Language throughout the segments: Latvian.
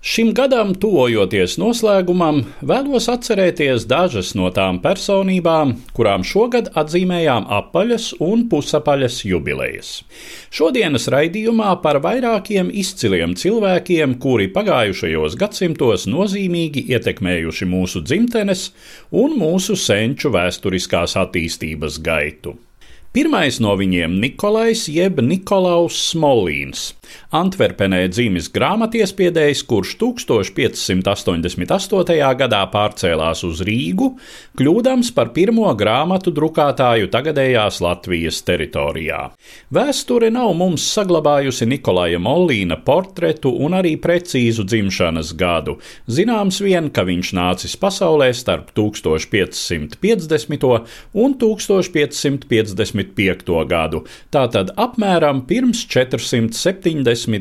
Šim gadam, tuvojoties noslēgumam, vēlos atcerēties dažas no tām personībām, kurām šogad atzīmējām apaļas un pusapaļas jubilejas. Šodienas raidījumā par vairākiem izciliem cilvēkiem, kuri pagājušajos gadsimtos nozīmīgi ietekmējuši mūsu dzimtenes un mūsu senču vēsturiskās attīstības gaitu. Pirmais no viņiem - Nikolais jeb Nikolaus Smolīns, Antverpenē dzimis grāmatiespiedējs, kurš 1588. gadā pārcēlās uz Rīgu, kļūdams par pirmo grāmatu drukātāju tagadējās Latvijas teritorijā. Vēsture nav mums saglabājusi Nikolaja Mollīna portretu un arī precīzu dzimšanas gadu. Zināms vien, ka viņš nācis pasaulē starp 1550. un 1555. gadu, tātad apmēram pirms 470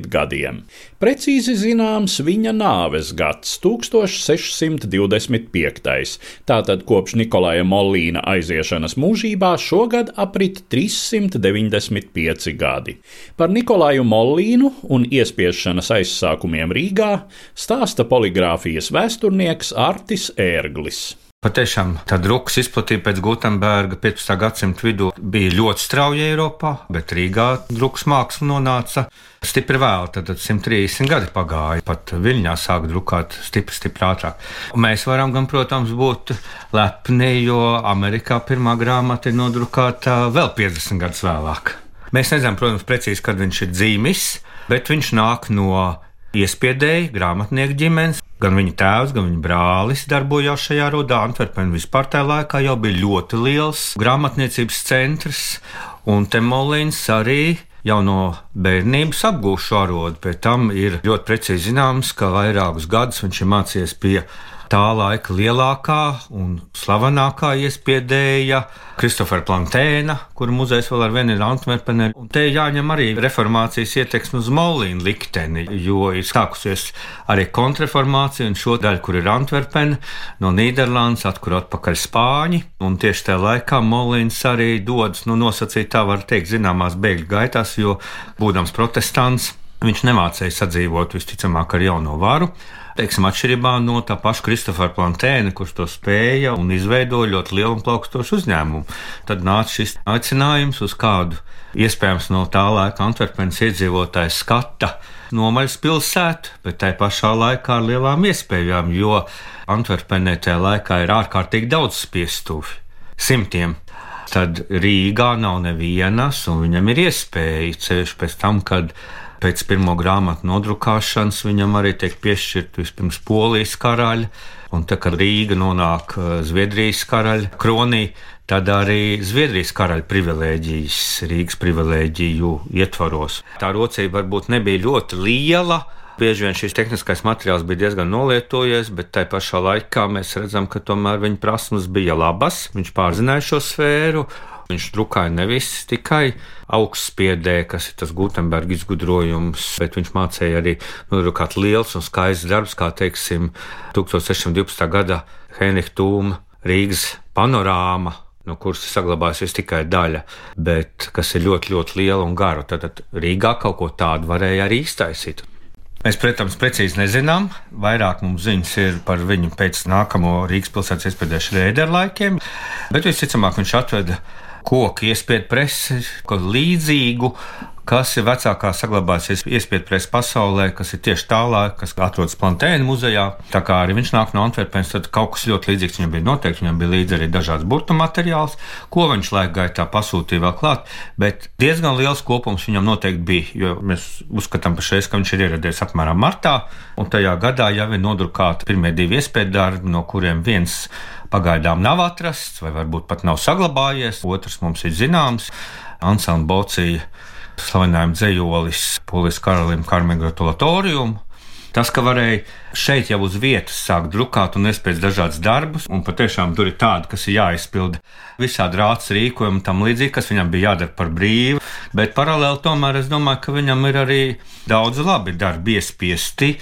gadiem. Precīzi zināms viņa nāves gads - 1625. Tātad kopš Nikolaja Mollīna aiziešanas mūžībā šogad aprit 395 gadi. Par Nikolaju Mollīnu un iespiešanas aizsākumiem Rīgā stāsta poligrāfijas vēsturnieks Artis Ērglis. Patiešām tā drukas izplatība pēc Gutenberga 15. gadsimta vidū bija ļoti strauja Eiropā, bet Rīgā drukas māksla nonāca stipri vēl. Tad 130 gadi pagāja, pat Viļņā sāk drukāt stipri, stipri ātrāk. Mēs varam gan, protams, būt lepni, jo Amerikā pirmā grāmata ir nodrukāta vēl 50 gadus vēlāk. Mēs nezinām, protams, precīzi, kad viņš ir dzīvis, bet viņš nāk no iespiedēja grāmatnieku ģimenes. Gan viņa tēvs, gan viņa brālis darbojās šajā rodā. Antverpenē vispār tajā laikā jau bija ļoti liels grāmatniecības centrs, un Temolīns arī jau no bērnības apgūst šo arodu. Pēc tam ir ļoti precīzi zināms, ka vairākus gadus viņš ir mācījies pie tā laika lielākā un slavenākā iespiedēja Kristofera Plantēna, kura muzejs vēl ar vienu ir Antverpenē. Un te jāņem arī reformācijas ietekme uz Molīnu likteni, jo ir sākusies arī kontrreformācija, un šo daļu, kur ir Antverpena, no Nīderlandes atkur atpakaļ Spāņi, un tieši tajā laikā Molīns arī dodas, nu nosacīt tā var teikt, zināmās bēgļu gaitās, jo būdams protestants, viņš nemācēja sadzīvot visticamāk ar jauno varu teiksim, atšķirībā no tā paša Kristofera Plantēna, kurš to spēja un izveidoja ļoti lielu un plaukstošu uzņēmumu. Tad nāca šis aicinājums uz kādu iespējams no tā laika Antverpenes iedzīvotāju skata nomaļas pilsētu, bet tai pašā laikā ar lielām iespējām, jo Antverpenē tajā laikā ir ārkārtīgi daudz spiestuvi - simtiem. Tad Rīgā nav nevienas, un viņam ir iespēja ceļš pēc tam, kad Pēc pirmo grāmatu nodrukāšanas viņam arī tiek piešķirta vispirms Polijas karaļa, un tā kā Rīga nonāk eh, Zviedrijas karaļa kronī, tad arī Zviedrijas karaļa privilēģijas, Rīgas privilēģiju ietvaros. Tā rocība varbūt nebija ļoti liela. Bieži vien šis tehniskais materiāls bija diezgan nolietojies, bet tai pašā laikā mēs redzam, ka tomēr viņa prasmes bija labas. Viņš pārzināja šo sfēru, Viņš drukāja nevis tikai augstspiedē, kas ir tas Gutenberga izgudrojums, bet viņš mācīja arī nodrukāt liels un skaists darbs, kā teiksim 1612. gada Henricha Tūma Rīgas panorāma no kuras saglabājusies tikai daļa, bet kas ir ļoti, ļoti liela un gara. Tad Rīgā kaut ko tādu varēja arī iztaisīt. Mēs, protams, precīzi nezinām. Vairāk mums ziņas ir par viņu pēc nākamo Rīgas pilsētas iespējas rēderu laikiem, bet visticamāk viņš atveda koku iespiedu presi, ko līdzīgu, kas ir vecākā saglabājusies iespiedprēs pasaulē, kas ir tieši tālāk, kas atrodas Plantēna muzejā. Tā kā arī viņš nāk no Antverpenes, tad kaut kas ļoti līdzīgs viņam bija noteikti. Viņam bija līdzi arī dažāds burtu materiāls, ko viņš laika gaitā pasūtīja vēl klāt, bet diezgan liels kopums viņam noteikti bija, jo mēs uzskatām pašreiz, ka viņš ir ieradies apmēram martā, un tajā gadā jau ir nodrukāti pirmie divi iespēju darbi, no kuriem viens pagaidām nav atrasts, vai varbūt pat nav saglabājies. Otrs mums ir zināms - Ansāna Bocija, slavenājuma dzējolis Polijas karalim Karmen Gratulatorijumu. Tas, ka varēja šeit jau uz vietas sākt drukāt un iespējas dažādas darbus, un patiešām tur ir tādi, kas ir jāizpilda visādi rāts rīkojumi tam līdzīgi, kas viņam bija jādara par brīvu, bet paralēli tomēr es domāju, ka viņam ir arī daudz labi darbi iespiesti.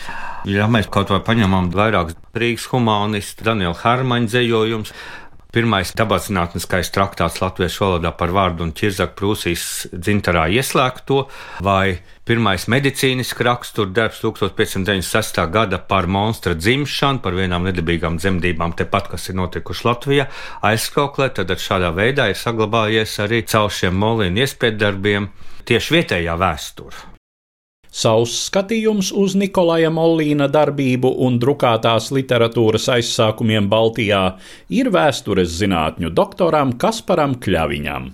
Ja mēs kaut vai paņemam vairākus Rīgas humanistu, Daniela Harmaņa dzējojums, Pirmais dabaszinātniskais traktāts latviešu valodā par vārdu un ķirzaku Prūsijas dzintarā ieslēgto, vai pirmais medicīnisks rakstur darbs 1596. gada par monstra dzimšanu, par vienām nedabīgām dzemdībām, tepat, kas ir notikuši Latvijā, aizskauklē, tad šādā veidā ir saglabājies arī caur šiem molīnu iespējdarbiem tieši vietējā vēsture. Savs skatījums uz Nikolaja Mollīna darbību un drukātās literatūras aizsākumiem Baltijā ir vēstures zinātņu doktoram Kasparam Kļaviņam.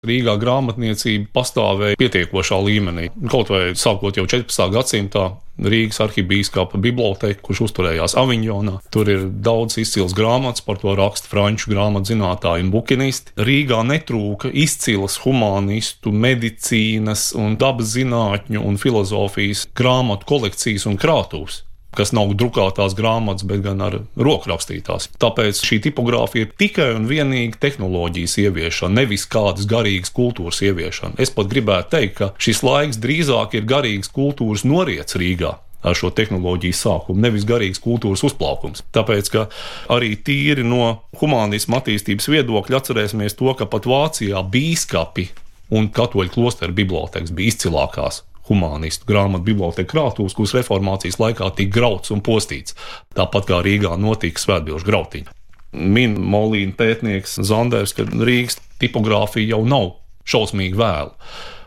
Rīgā grāmatniecība pastāvēja pietiekošā līmenī. Kaut vai sākot jau 14. gadsimtā Rīgas arhibīskapa biblioteka, kurš uzturējās Aviņonā. Tur ir daudz izcils grāmatas, par to raksta franču grāmatzinātāji un bukinisti. Rīgā netrūka izcilas humanistu, medicīnas un dabas zinātņu un filozofijas grāmatu kolekcijas un krātuves kas nav drukātās grāmatas, bet gan ar rokrakstītās. Tāpēc šī tipogrāfija ir tikai un vienīgi tehnoloģijas ieviešana, nevis kādas garīgas kultūras ieviešana. Es pat gribētu teikt, ka šis laiks drīzāk ir garīgas kultūras noriets Rīgā ar šo tehnoloģiju sākumu, nevis garīgs kultūras uzplaukums. Tāpēc, ka arī tīri no humanisma attīstības viedokļa atcerēsimies to, ka pat Vācijā bīskapi un katoļu klosteru bibliotekas bija izcilākās humanistu grāmatu biblioteka krātuves, kuras reformācijas laikā tika grauts un postīts, tāpat kā Rīgā notika svētbilžu grautiņa. Min Molīna pētnieks Zanders, ka Rīgas tipogrāfija jau nav šausmīgi vēlu.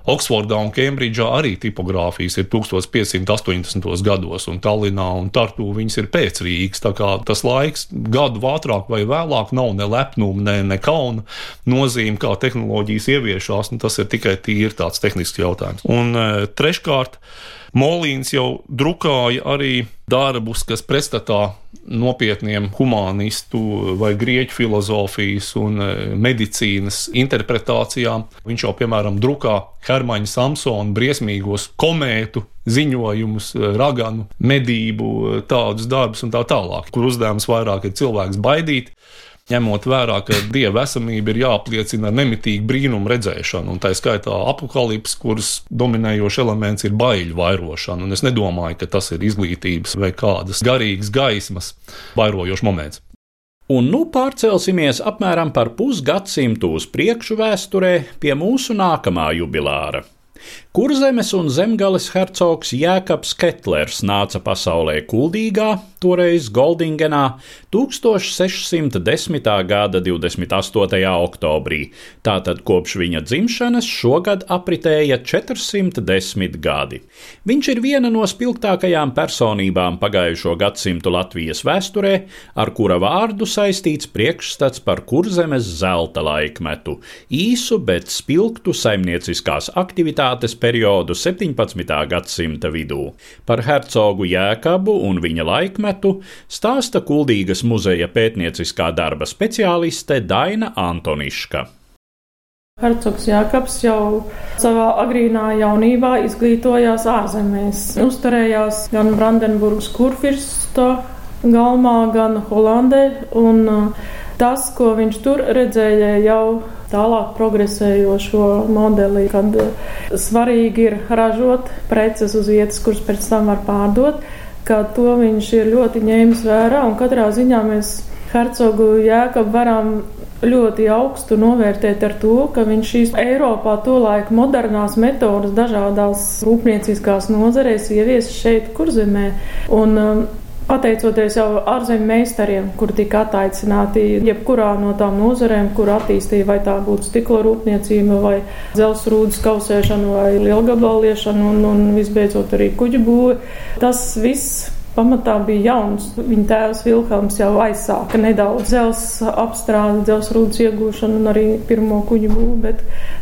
Oksfordā un Kembridžā arī tipogrāfijas ir 1580. gados, un Tallinā un Tartu viņas ir pēc Rīgas. Tā kā tas laiks gadu ātrāk vai vēlāk nav ne lepnuma, ne, ne kauna nozīme, kā tehnoloģijas ieviešās, un tas ir tikai tīri tāds tehnisks jautājums. Un e, treškārt, Molīns jau drukāja arī darbus, kas pretstatā nopietniem humanistu vai grieķu filozofijas un e, medicīnas interpretācijām. Viņš jau, piemēram, drukā Hermaņa Samsona briesmīgos komētu ziņojumus, e, raganu, medību, e, tādus darbus un tā tālāk, kur uzdevums vairāk ir cilvēks baidīt ņemot vērā, ka dieva esamība ir jāapliecina ar nemitīgu brīnumu redzēšanu, un tā skaitā apakālips, kuras dominējošs elements ir baiļu vairošana. Un es nedomāju, ka tas ir izglītības vai kādas garīgas gaismas vairojošs moments. Un nu pārcelsimies apmēram par pusgadsimtu uz priekšu vēsturē pie mūsu nākamā jubilāra. Kurzemes un zemgales hercogs Jēkabs Ketlers nāca pasaulē Kuldīgā, toreiz Goldingenā, 1610. gada 28. oktobrī. Tātad kopš viņa dzimšanas šogad apritēja 410 gadi. Viņš ir viena no spilgtākajām personībām pagājušo gadsimtu Latvijas vēsturē, ar kura vārdu saistīts priekšstats par kurzemes zelta laikmetu, īsu, bet spilgtu saimnieciskās aktivitātes periodu 17. gadsimta vidū. Par hercogu Jēkabu un viņa laikmetu stāsta Kuldīgas muzeja pētnieciskā darba speciāliste Daina Antoniška. Hercogs Jākaps jau savā agrīnā jaunībā izglītojās ārzemēs. Uzturējās gan Brandenburgas kurfirsta galmā, gan Holandē. Un uh, tas, ko viņš tur redzēja, jau tālāk progresējošo modeli, kad eh, svarīgi ir ražot preces uz vietas, kuras pēc tam var pārdot, ka to viņš ir ļoti ņēmis vērā katrā ziņā mēs Hercogu Jēkabu varam ļoti augstu novērtēt ar to, ka viņš šīs Eiropā tolaik modernās metodas dažādās rūpnieciskās nozarēs ievies šeit kurzemē. Un, um, Pateicoties jau ārzemju meistariem, kuri tika attaicināti jebkurā no tām nozarēm, kur attīstīja, vai tā būtu stikla rūpniecība, vai dzelsrūdas kausēšana, vai lielgabaliešana, un, un visbeidzot arī kuģu būve, tas viss pamatā bija jauns. Viņa tēvs Vilhelms jau aizsāka nedaudz dzelzs apstrādi, dzelzs iegūšanu un arī pirmo kuģu būvu,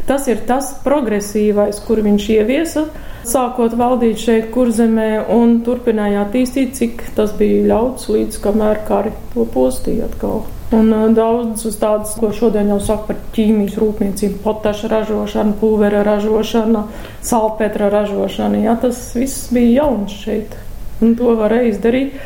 tas ir tas progresīvais, kur viņš ieviesa, sākot valdīt šeit kurzemē un turpināja attīstīt, cik tas bija ļauts līdz kamēr kari to postīja atkal. Un daudz uz tādas, ko šodien jau saka par ķīmijas rūpniecību, potaša ražošanu, pulvera ražošanu, salpetra ražošanu. Jā, tas viss bija jauns šeit. Un to varēja izdarīt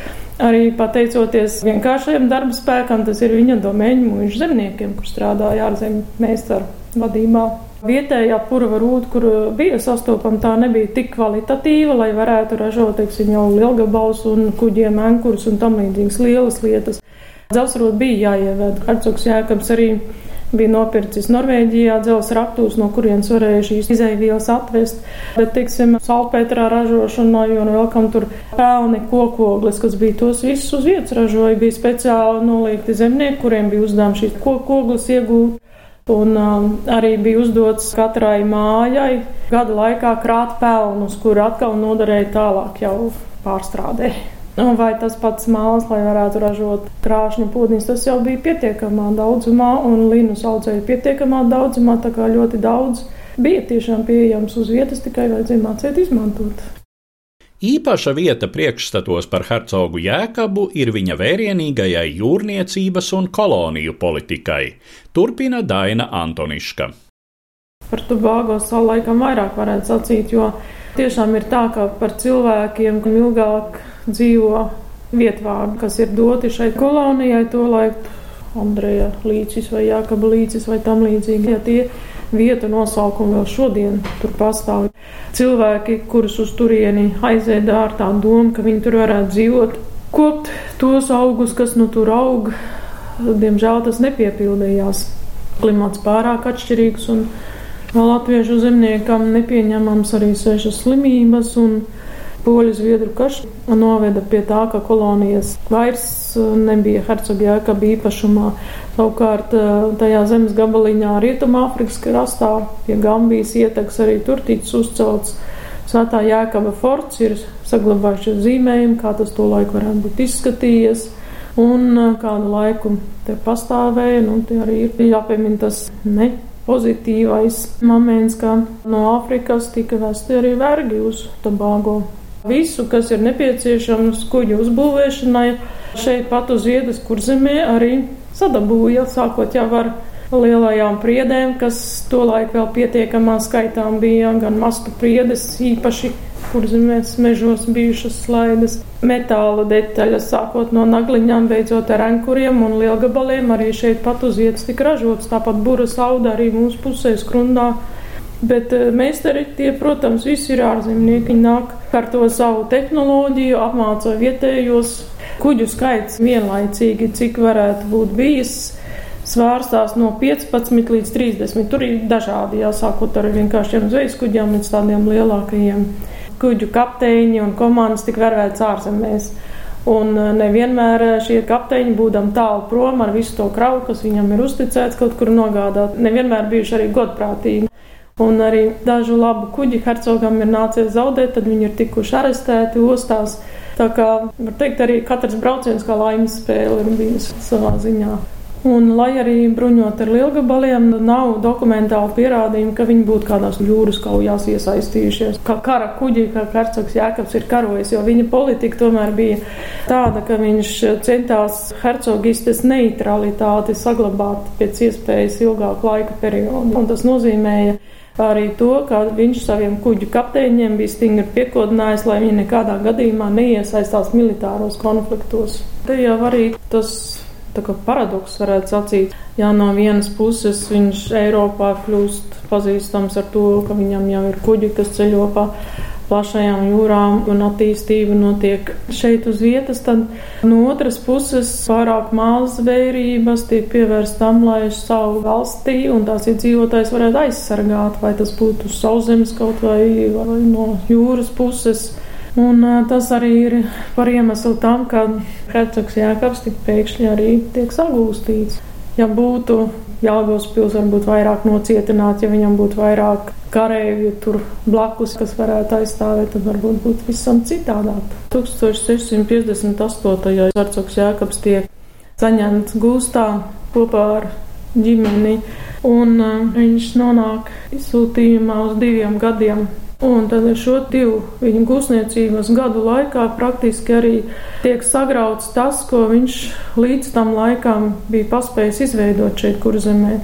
arī pateicoties vienkāršajam darba spēkam, tas ir viņa domēņu mūža zemniekiem, kur strādāja ārzemju meistaru vadībā. Vietējā purva rūta, kur bija sastopama, tā nebija tik kvalitatīva, lai varētu ražot, teiksim, jau lielgabals un kuģiem enkurus un tam līdzīgas lielas lietas. Dzelsrūta bija jāieved. Hercogs Jēkabs arī bija nopircis Norvēģijā dzelzs raptūs, no kurienes varēja šīs izaivielas atvest. Bet, teiksim, salpētrā ražošanai un vēl kam tur pelni kokogles, kas bija tos visus uz vietas ražoja, bija speciāli noliekti zemnieki, kuriem bija uzdevums šīs kokogles iegūt. Un um, arī bija uzdots katrai mājai gada laikā krāt pelnus, kur atkal noderēja tālāk jau pārstrādē. Un vai tas pats māls, lai varētu ražot krāšņu pūdiņus, tas jau bija pietiekamā daudzumā, un līnus audzēja pietiekamā daudzumā, tā kā ļoti daudz bija tiešām pieejams uz vietas, tikai vajadzēja mācīt izmantot. Īpaša vieta priekšstatos par hercogu Jēkabu ir viņa vērienīgajai jūrniecības un koloniju politikai, turpina Daina Antoniška. Par Tubāgo salu laikam vairāk varētu sacīt, jo tiešām ir tā, ka par cilvēkiem ilgāk dzīvo vietvārdi, kas ir doti šai kolonijai, to laiku Andreja līcis vai Jākaba līcis vai tam līdzīgi. Ja tie vietu nosaukumi vēl šodien tur pastāv. Cilvēki, kurus uz turieni aizēda ar tā domu, ka viņi tur varētu dzīvot, kopt tos augus, kas nu tur aug, diemžēl tas nepiepildījās. Klimats pārāk atšķirīgs un latviešu zemniekam nepieņemams arī sešas slimības un poļu zviedru karš noveda pie tā, ka kolonijas vairs uh, nebija hercoga jēkaba īpašumā. Savukārt uh, tajā zemes gabaliņā Rietumāfrikas krastā pie Gambijas ietekas arī tur ticis uzcelts Svētā jēkaba forts, ir saglabājušies zīmējumi, kā tas to laiku varētu būt izskatījies. Un uh, kādu laiku te pastāvēja, nu, te arī ir jāpiemina tas ne pozitīvais moments, ka no Āfrikas tika vesti arī vergi uz Tobago. Visu, kas ir nepieciešams kuģu uzbūvēšanai, šeit pat uz vietas, kur zemē arī sadabūja, sākot jau ar lielajām priedēm, kas tolaik vēl pietiekamā skaitā bija, gan mastu priedes īpaši, kur zemēs mežos bijušas slaidas, metāla detaļas, sākot no nagliņām, beidzot ar ankuriem un lielgabaliem, arī šeit pat uz vietas tika ražots, tāpat bura sauda arī mūsu pusē skrundā Bet eh, meistari tie, protams, visi ir ārzemnieki. Viņi nāk ar to savu tehnoloģiju, apmāca vietējos kuģu skaits vienlaicīgi, cik varētu būt bijis. Svārstās no 15 līdz 30. Tur ir dažādi, jāsākot ar vienkāršiem zvejas kuģiem līdz tādiem lielākajiem. Kuģu kapteiņi un komandas tik vērvēts ārzemēs. Un eh, nevienmēr eh, šie kapteiņi, būdam tālu prom ar visu to kravu, kas viņam ir uzticēts kaut kur nogādāt, nevienmēr bijuši arī godprātīgi. Un arī dažu labu kuģi hercogam ir nācies zaudēt, tad viņi ir tikuši arestēti ostās. Tā kā var teikt, arī katrs brauciens kā laimes spēle ir bijis savā ziņā. Un, lai arī bruņot ar lielgabaliem, nav dokumentāli pierādījumi, ka viņi būtu kādās jūras kaujās iesaistījušies. Kā kara kuģi, kā hercogs Jēkabs ir karojis, jo viņa politika tomēr bija tāda, ka viņš centās hercogistes neutralitāti saglabāt pēc iespējas ilgāku laika periodu. Un tas nozīmēja, arī to, ka viņš saviem kuģu kapteiņiem bija stingri piekodinājis, lai viņi nekādā gadījumā neiesaistās militāros konfliktos. Te jau arī tas paradoks varētu sacīt. Jā, no vienas puses viņš Eiropā kļūst pazīstams ar to, ka viņam jau ir kuģi, kas ceļo pa plašajām jūrām un attīstība notiek šeit uz vietas, tad no otras puses pārāk maz vērības tiek pievērst tam, lai savu valstī un tās iedzīvotājs varētu aizsargāt, vai tas būtu sauszemes kaut vai, vai no jūras puses. Un tas arī ir par iemeslu tam, ka hercogs Jēkabs tik pēkšņi arī tiek sagūstīts. Ja būtu Jālgos pils varbūt vairāk nocietināts, ja viņam būtu vairāk karēju tur blakus, kas varētu aizstāvēt, tad varbūt būtu visam citādāk. 1658. hercogs Jēkabs tiek saņemts gūstā kopā ar ģimeni, un viņš nonāk izsūtījumā uz diviem gadiem Un tad ar šo divu viņa gūstniecības gadu laikā praktiski arī tiek sagrauts tas, ko viņš līdz tam laikam bija paspējis izveidot šeit, kur zemē.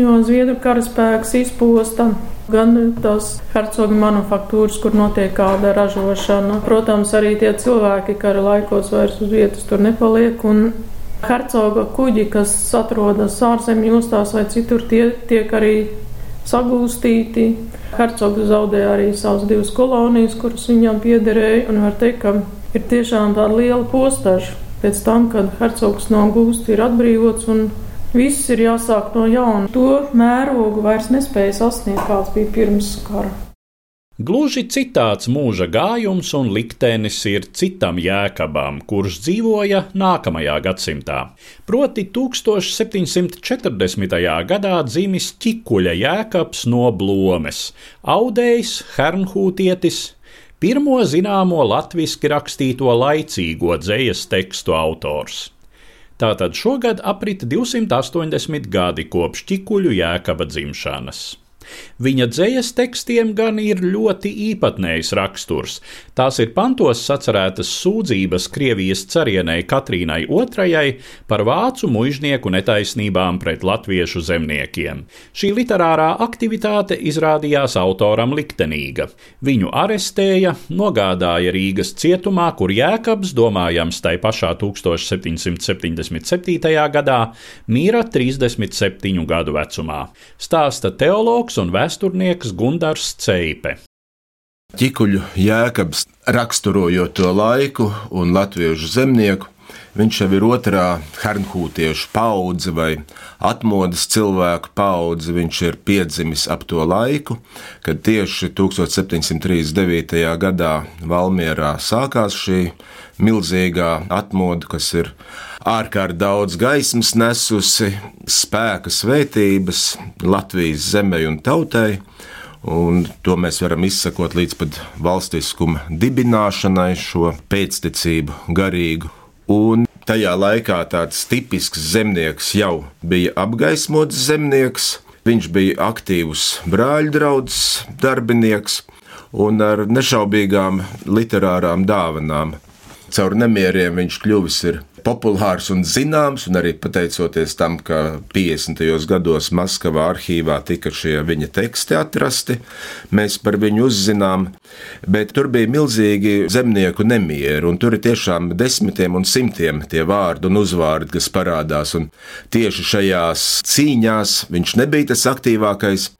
Jo Zviedru karaspēks izposta gan tās hercoga manufaktūras, kur notiek kāda ražošana. Protams, arī tie cilvēki kara laikos vairs uz vietas tur nepaliek. Hercoga kuģi, kas atrodas ārzemju ostās vai citur, tie tiek arī sagūstīti. Hercogs zaudēja arī savas divas kolonijas, kuras viņam piederēja, un var teikt, ka ir tiešām tāda liela postaža pēc tam, kad hercogs no gūsta ir atbrīvots un viss ir jāsāk no jauna. To mērogu vairs nespēja sasniegt, kāds bija pirms kara. Gluži citāds mūža gājums un liktenis ir citam jēkabam, kurš dzīvoja nākamajā gadsimtā. Proti 1740. gadā dzimis ķikuļa jēkabs no Blomes, audējs, hernhūtietis, pirmo zināmo latviešu rakstīto laicīgo dzējas tekstu autors. Tātad šogad aprit 280 gadi kopš ķikuļu jēkaba dzimšanas. Viņa dzējas tekstiem gan ir ļoti īpatnējs raksturs. Tās ir pantos sacerētas sūdzības Krievijas carienei Katrīnai II par vācu mužnieku netaisnībām pret latviešu zemniekiem. Šī literārā aktivitāte izrādījās autoram liktenīga. Viņu arestēja, nogādāja Rīgas cietumā, kur Jēkabs, domājams, tai pašā 1777. gadā, mīra 37 gadu vecumā. Stāsta teologs un vēsturnieks Gundars Ceipe. Ķikuļu jēkabs raksturojot to laiku un latviešu zemnieku, viņš jau ir otrā hernhūtiešu paudze vai atmodas cilvēku paudze. Viņš ir piedzimis ap to laiku, kad tieši 1739. gadā Valmierā sākās šī milzīgā atmoda, kas ir ārkārtīgi daudz gaismas nesusi, spēka svētības Latvijas zemē un tautai. Un to mēs varam izsakot līdz pat valstiskuma dibināšanai, šo pēctecību garīgu. Un tajā laikā tāds tipisks zemnieks jau bija apgaismots zemnieks, viņš bija aktīvs brāļu draugs, darbinieks un ar nešaubīgām literārām dāvanām. Caur nemieriem viņš kļuvis populārs un zināms, un arī pateicoties tam, ka 50. gados Maskavā arhīvā tika šie viņa teksti atrasti, mēs par viņu uzzinām, bet tur bija milzīgi zemnieku nemieri, un tur ir tiešām desmitiem un simtiem tie vārdi un uzvārdi, kas parādās, un tieši šajās cīņās viņš nebija tas aktīvākais,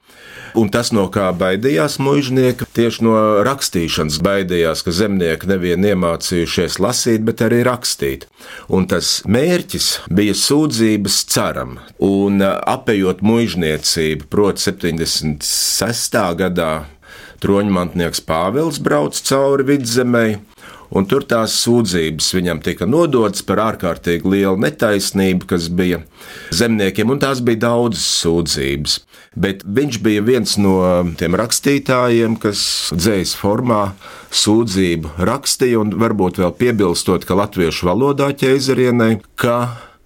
Un tas, no kā baidījās mužnieki, tieši no rakstīšanas baidījās, ka zemnieki nevien iemācījušies lasīt, bet arī rakstīt. Un tas mērķis bija sūdzības ceram. Un apējot mužniecību, proti, 76. gadā troņmantnieks Pāvils brauc cauri vidzemei, un tur tās sūdzības viņam tika nodotas par ārkārtīgi lielu netaisnību, kas bija zemniekiem, un tās bija daudzas sūdzības. Bet viņš bija viens no tiem rakstītājiem, kas dzējas formā sūdzību rakstīja, un varbūt vēl piebilstot, ka latviešu valodā ķēzarienai, ka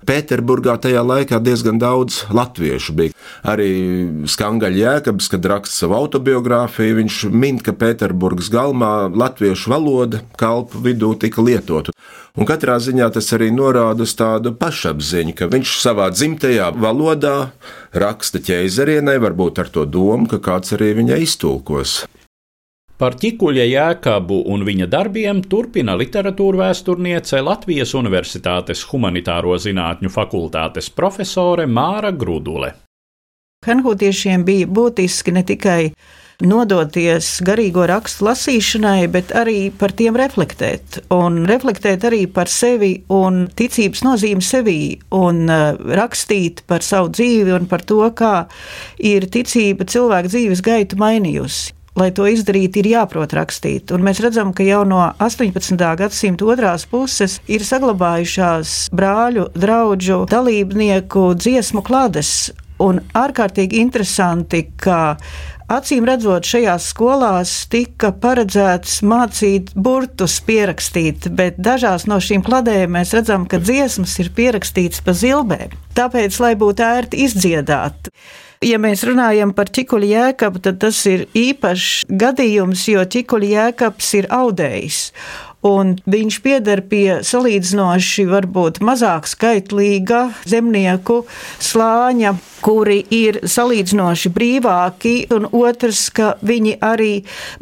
Pēterburgā tajā laikā diezgan daudz latviešu bija. Arī Skangaļa Jēkabs, kad raksta savu autobiogrāfiju, viņš min, ka Pēterburgas galmā latviešu valoda kalpu vidū tika lietota. Un katrā ziņā tas arī norāda uz tādu pašapziņu, ka viņš savā dzimtajā valodā raksta ķēzarienai, varbūt ar to domu, ka kāds arī viņai iztulkos. Par ķikuļa jēkabu un viņa darbiem turpina literatūra vēsturniece Latvijas Universitātes Humanitāro zinātņu fakultātes profesore Māra Grudule. Hanhūtiešiem bija būtiski ne tikai nodoties garīgo rakstu lasīšanai, bet arī par tiem reflektēt. Un reflektēt arī par sevi un ticības nozīmi sevī, un uh, rakstīt par savu dzīvi un par to, kā ir ticība cilvēku dzīves gaitu mainījusi. Lai to izdarītu, ir jāprot rakstīt. Un mēs redzam, ka jau no 18. gadsimta otrās puses ir saglabājušās brāļu, draugu, dalībnieku dziesmu klādes. Un ārkārtīgi interesanti, ka Acīm redzot, šajās skolās tika paredzēts mācīt burtus, pierakstīt, bet dažās no šīm kladēm mēs redzam, ka dziesmas ir pierakstītas pa zilbēm. Tāpēc, lai būtu ērti izdziedāt. Ja mēs runājam par ķikuļu jēkabu, tad tas ir īpašs gadījums, jo ķikuļu jēkabs ir audējs un viņš pieder pie salīdzinoši varbūt mazāk skaitlīga zemnieku slāņa, kuri ir salīdzinoši brīvāki, un otrs, ka viņi arī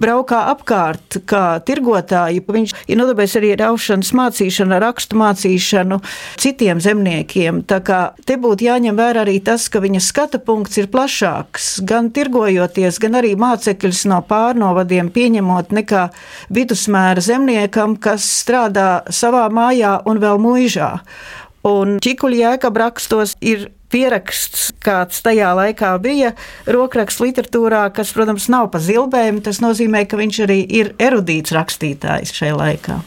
braukā apkārt kā tirgotāji. Viņš ir nodarbojies arī ar aušanas mācīšanu, rakstu mācīšanu citiem zemniekiem. Tā kā te būtu jāņem vērā arī tas, ka viņa skata punkts ir plašāks, gan tirgojoties, gan arī mācekļus no pārnovadiem pieņemot nekā vidusmēra zemniekam, cilvēkam, kas strādā savā mājā un vēl mūžā. Un ķikuļu jēkab rakstos ir pieraksts, kāds tajā laikā bija rokraksts literatūrā, kas, protams, nav pa zilbēm. Tas nozīmē, ka viņš arī ir erudīts rakstītājs šajā laikā.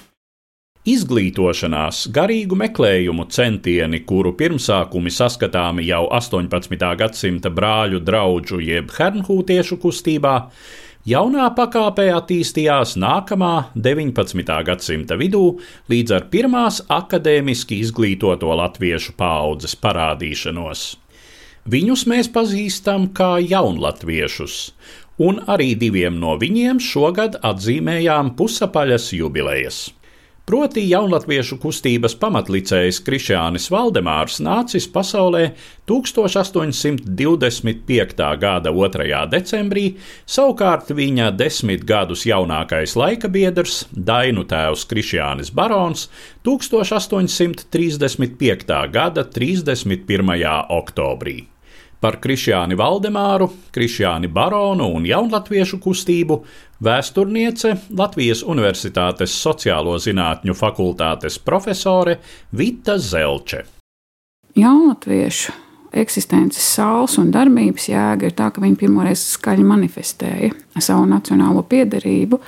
Izglītošanās, garīgu meklējumu centieni, kuru pirmsākumi saskatāmi jau 18. gadsimta brāļu draugu jeb hernhūtiešu kustībā, Jaunā pakāpē attīstījās nākamā 19. gadsimta vidū līdz ar pirmās akadēmiski izglītoto latviešu paaudzes parādīšanos. Viņus mēs pazīstam kā jaunlatviešus, un arī diviem no viņiem šogad atzīmējām pusapaļas jubilejas. Proti jaunatviešu kustības pamatlicējs Krišjānis Valdemārs nācis pasaulē 1825. gada 2. decembrī, savukārt viņa desmit gadus jaunākais laika biedrs, Dainu tēvs Krišjānis Barons, 1835. gada 31. oktobrī par Krišjāni Valdemāru, Krišjāni Baronu un jaunatviešu kustību vēsturniece Latvijas Universitātes sociālo zinātņu fakultātes profesore Vita Zelče. Jaunatviešu eksistences sāls un darbības jēga ir tā, ka viņi pirmoreiz skaļi manifestēja savu nacionālo piederību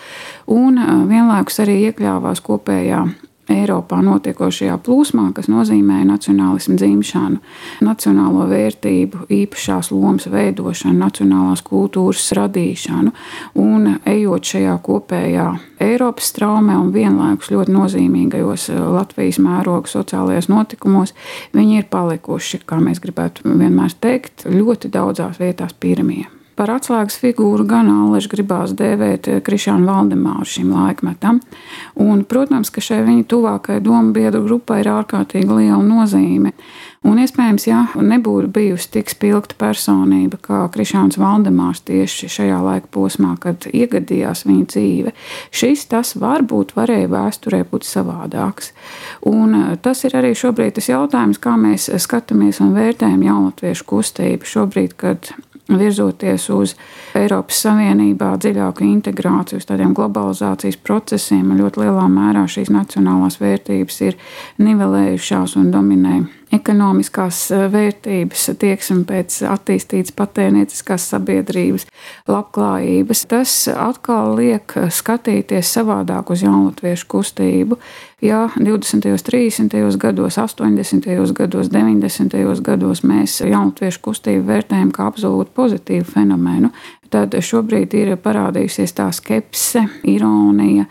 un vienlaikus arī iekļāvās kopējā Eiropā notiekošajā plūsmā, kas nozīmē nacionālismu dzimšanu, nacionālo vērtību, īpašās lomas veidošanu, nacionālās kultūras radīšanu. Un ejot šajā kopējā Eiropas straumē un vienlaikus ļoti nozīmīgajos eh, Latvijas mēroga sociālajos notikumos, viņi ir palikuši, kā mēs gribētu vienmēr teikt, ļoti daudzās vietās pirmie. Par atslēgas figūru gan Aleša gribās dēvēt eh, Krišānu Valdemāru šim laikmetam. Un, protams, ka šai viņa tuvākajai domu biedru grupai ir ārkārtīgi liela nozīme. Un iespējams, ja nebūtu bijusi tik spilgta personība kā Krišāns Valdemārs tieši šajā laika posmā, kad iegadījās viņa dzīve, šis tas varbūt varēja vēsturē būt savādāks. Un eh, tas ir arī šobrīd tas jautājums, kā mēs skatāmies un vērtējam jaunatviešu kustību šobrīd, kad virzoties uz Eiropas Savienībā dziļāku integrāciju, uz tādiem globalizācijas procesiem, ļoti lielā mērā šīs nacionālās vērtības ir nivelējušās un dominē ekonomiskās eh, vērtības, tieksme pēc attīstītas patērnieciskās sabiedrības, labklājības. Tas atkal liek skatīties savādāk uz jaunatviešu kustību. Ja 20., 30. gados, 80. gados, 90. gados mēs jaunatviešu kustību vērtējam kā absolūti pozitīvu fenomenu, tad šobrīd ir parādījusies tā skepse, ironija,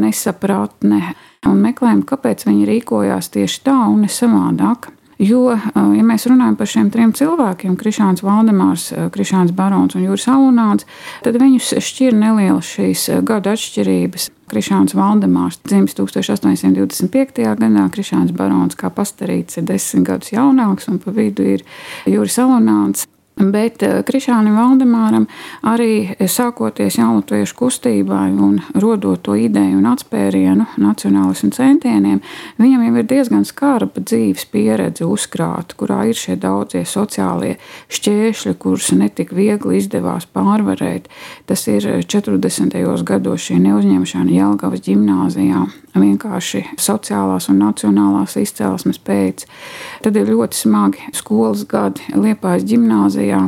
nesapratne un meklējam, kāpēc viņi rīkojās tieši tā un ne savādāk. Jo, ja mēs runājam par šiem trim cilvēkiem, Krišāns Valdemārs, Krišāns Barons un Jūras Alunāns, tad viņus šķir nelielas šīs gadu atšķirības. Krišāns Valdemārs dzimis 1825. gadā, Krišāns Barons kā pastarīts ir desmit gadus jaunāks, un pa vidu ir Jūras Alunāns. Bet eh, Krišānam Valdemāram arī sākoties jaunatviešu kustībai un rodot to ideju un atspērienu nacionālismu centieniem, viņam jau ir diezgan skarba dzīves pieredze uzkrāta, kurā ir šie daudzie sociālie šķēršļi, kurus netik viegli izdevās pārvarēt. Tas ir 40. gados šī neuzņemšana Jelgavas ģimnāzijā vienkārši sociālās un nacionālās izcelsmes pēc. Tad ir ļoti smagi skolas gadi Liepājas ģimnāzijā,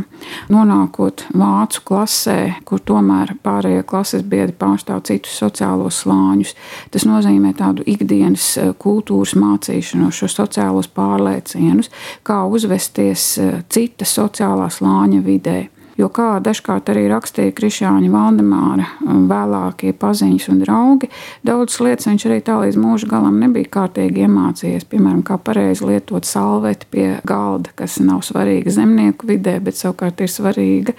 nonākot vācu klasē, kur tomēr pārējie klases biedri pārstāv citus sociālos slāņus. Tas nozīmē tādu ikdienas eh, kultūras mācīšanos, šo sociālos pārliecienus, kā uzvesties eh, citas sociālā slāņa vidē. Jo, kā dažkārt arī rakstīja Krišāņa Valdemāra um, vēlākie paziņas un draugi, daudzas lietas viņš arī tā līdz mūža galam nebija kārtīgi iemācījies. Piemēram, kā pareizi lietot salveti pie galda, kas nav svarīga zemnieku vidē, bet savukārt ir svarīga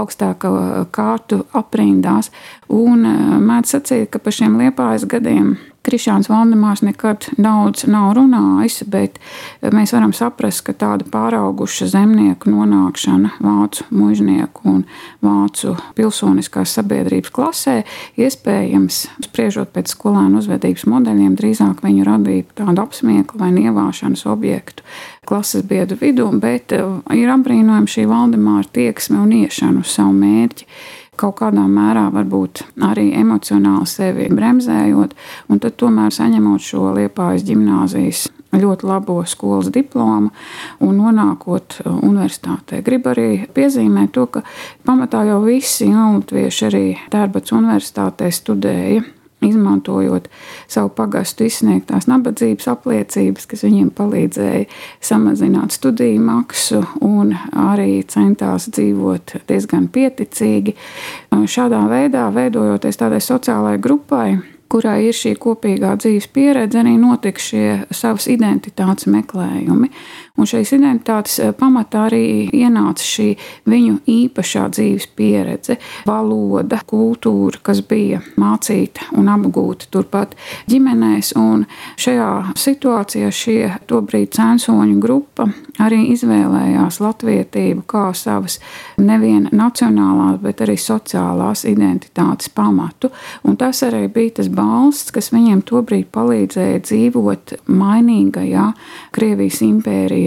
augstāka kārtu aprindās. Un uh, mēdz sacīt, ka pa šiem liepājas gadiem Krišāns Valdemārs nekad daudz nav runājis, bet mēs varam saprast, ka tāda pārauguša zemnieku nonākšana vācu mužnieku un vācu pilsoniskās sabiedrības klasē iespējams, spriežot pēc skolēnu uzvedības modeļiem, drīzāk viņu radīja tādu apsmieklu vai nievāšanas objektu klases biedru vidū, bet ir apbrīnojama šī Valdemāra tieksme un iešana uz savu mērķi kaut kādā mērā varbūt arī emocionāli sevi bremzējot, un tad tomēr saņemot šo liepājas gimnāzijas ļoti labo skolas diplomu un nonākot universitātē. Gribu arī piezīmēt to, ka pamatā jau visi jaunatvieši arī Tērbats universitātē studēja izmantojot savu pagastu izsniegtās nabadzības apliecības, kas viņiem palīdzēja samazināt studiju maksu un arī centās dzīvot diezgan pieticīgi. Šādā veidā, veidojoties tādai sociālai grupai, kurai ir šī kopīgā dzīves pieredze, arī notika šie savas identitātes meklējumi. Un šīs identitātes eh, pamatā arī ienāca šī viņu īpašā dzīves pieredze, valoda, kultūra, kas bija mācīta un apgūta turpat ģimenēs. Un šajā situācijā šie tobrīd cēnsoņu grupa arī izvēlējās latvietību kā savas nevien nacionālās, bet arī sociālās identitātes pamatu. Un tas arī bija tas balsts, kas viņiem tobrīd palīdzēja dzīvot mainīgajā Krievijas impērijā,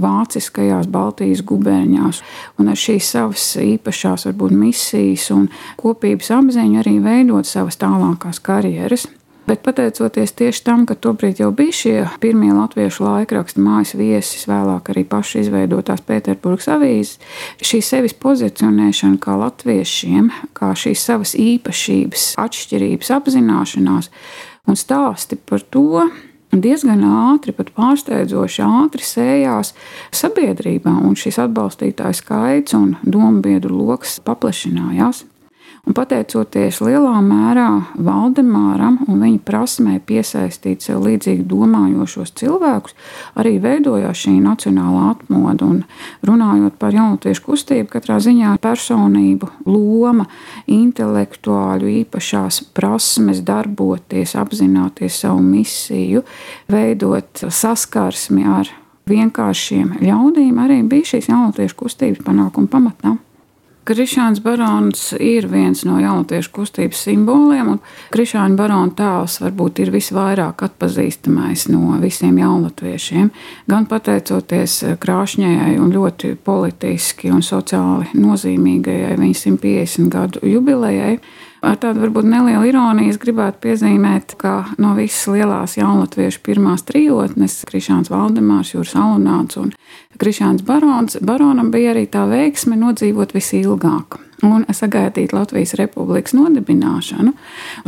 vāciskajās Baltijas gubernijās, un ar šīs savas īpašās, varbūt, misijas un kopības apziņu arī veidot savas tālākās karjeras. Bet pateicoties tieši tam, ka tobrīd jau bija šie pirmie latviešu laikraksta mājas viesis, vēlāk arī paši izveidotās Pēterburgas avīzes, šī sevis pozicionēšana kā latviešiem, kā šīs savas īpašības, atšķirības apzināšanās un stāsti par to, diezgan ātri, pat pārsteidzoši ātri sējās sabiedrībā, un šis atbalstītāju skaits un domu biedru lokus paplašinājās. Un pateicoties lielā mērā Valdemāram un viņa prasmē piesaistīt sev līdzīgi domājošos cilvēkus, arī veidojās šī nacionālā atmoda. Un runājot par jaunatiešu kustību, katrā ziņā personību loma, intelektuāļu īpašās prasmes darboties, apzināties savu misiju, veidot saskarsmi ar vienkāršiem ļaudīm, arī bija šīs jaunatiešu kustības panākuma pamatā. Krišāns Barons ir viens no jaunatiešu kustības simboliem, un Krišāna Barona tēls varbūt ir visvairāk atpazīstamais no visiem jaunatviešiem. Gan pateicoties krāšņajai un ļoti politiski un sociāli nozīmīgajai viņa 150 gadu jubilejai, Ar tādu varbūt nelielu ironiju gribētu piezīmēt, ka no visas lielās jaunatviešu pirmās trijotnes, Krišāns Valdemārs, Jūras Alunāts un Krišāns Barons, Baronam bija arī tā veiksme nodzīvot visilgāk un sagaidīt Latvijas republikas nodibināšanu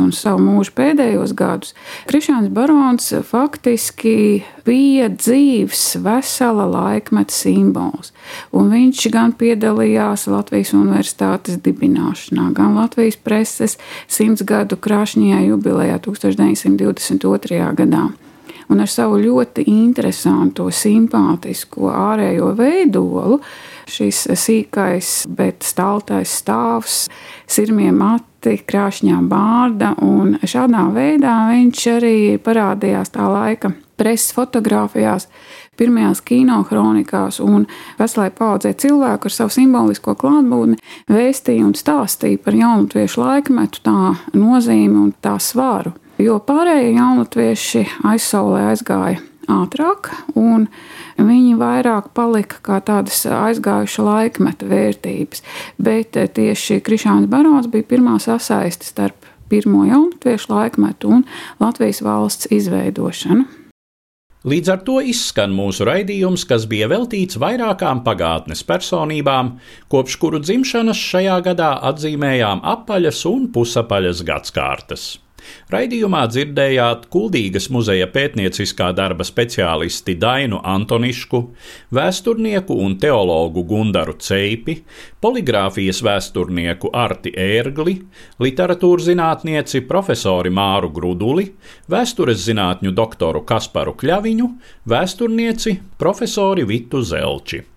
un savu mūžu pēdējos gadus, Krišāns Barons faktiski bija dzīves, vesela laikmeta simbols. Un viņš gan piedalījās Latvijas universitātes dibināšanā, gan Latvijas preses simts gadu krāšņajā jubilejā 1922. gadā un ar savu ļoti interesantu, simpātisko ārējo veidolu šis sīkais, bet staltais stāvs, sirmie mati, krāšņā bārda, un šādā veidā viņš arī parādījās tā laika preses fotografijās, pirmajās kinohronikās, un veselai paudzē cilvēku ar savu simbolisko klātbūtni vēstīja un stāstīja par jaunatviešu laikmetu, tā nozīmi un tā svaru. Jo pārējie jaunatvieši aizsaulē aizgāja ātrāk, un viņi vairāk palika kā tādas aizgājuša laikmeta vērtības. Bet tieši Krišāns Barons bija pirmā sasaiste starp pirmo jaunatviešu laikmetu un Latvijas valsts izveidošanu. Līdz ar to izskan mūsu raidījums, kas bija veltīts vairākām pagātnes personībām, kopš kuru dzimšanas šajā gadā atzīmējām apaļas un pusapaļas gadsimtas. Raidījumā dzirdējāt Kuldīgas muzeja pētnieciskā darba speciālisti Dainu Antonišku, vēsturnieku un teologu Gundaru Ceipi, poligrāfijas vēsturnieku Arti Ērgli, literatūras zinātnieci profesori Māru Gruduli, vēstures zinātņu doktoru Kasparu Kļaviņu, vēsturnieci profesori Vitu Zelči.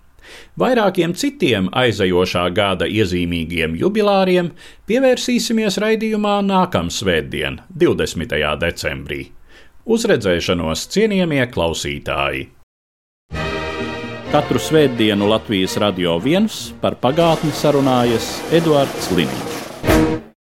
Vairākiem citiem aizejošā gada iezīmīgiem jubilāriem pievērsīsimies raidījumā nākamā svētdien, 20. decembrī. Uz redzēšanos, cienījamie klausītāji! Katru svētdienu Latvijas radio viens par pagātni sarunājas Eduards Liniņš.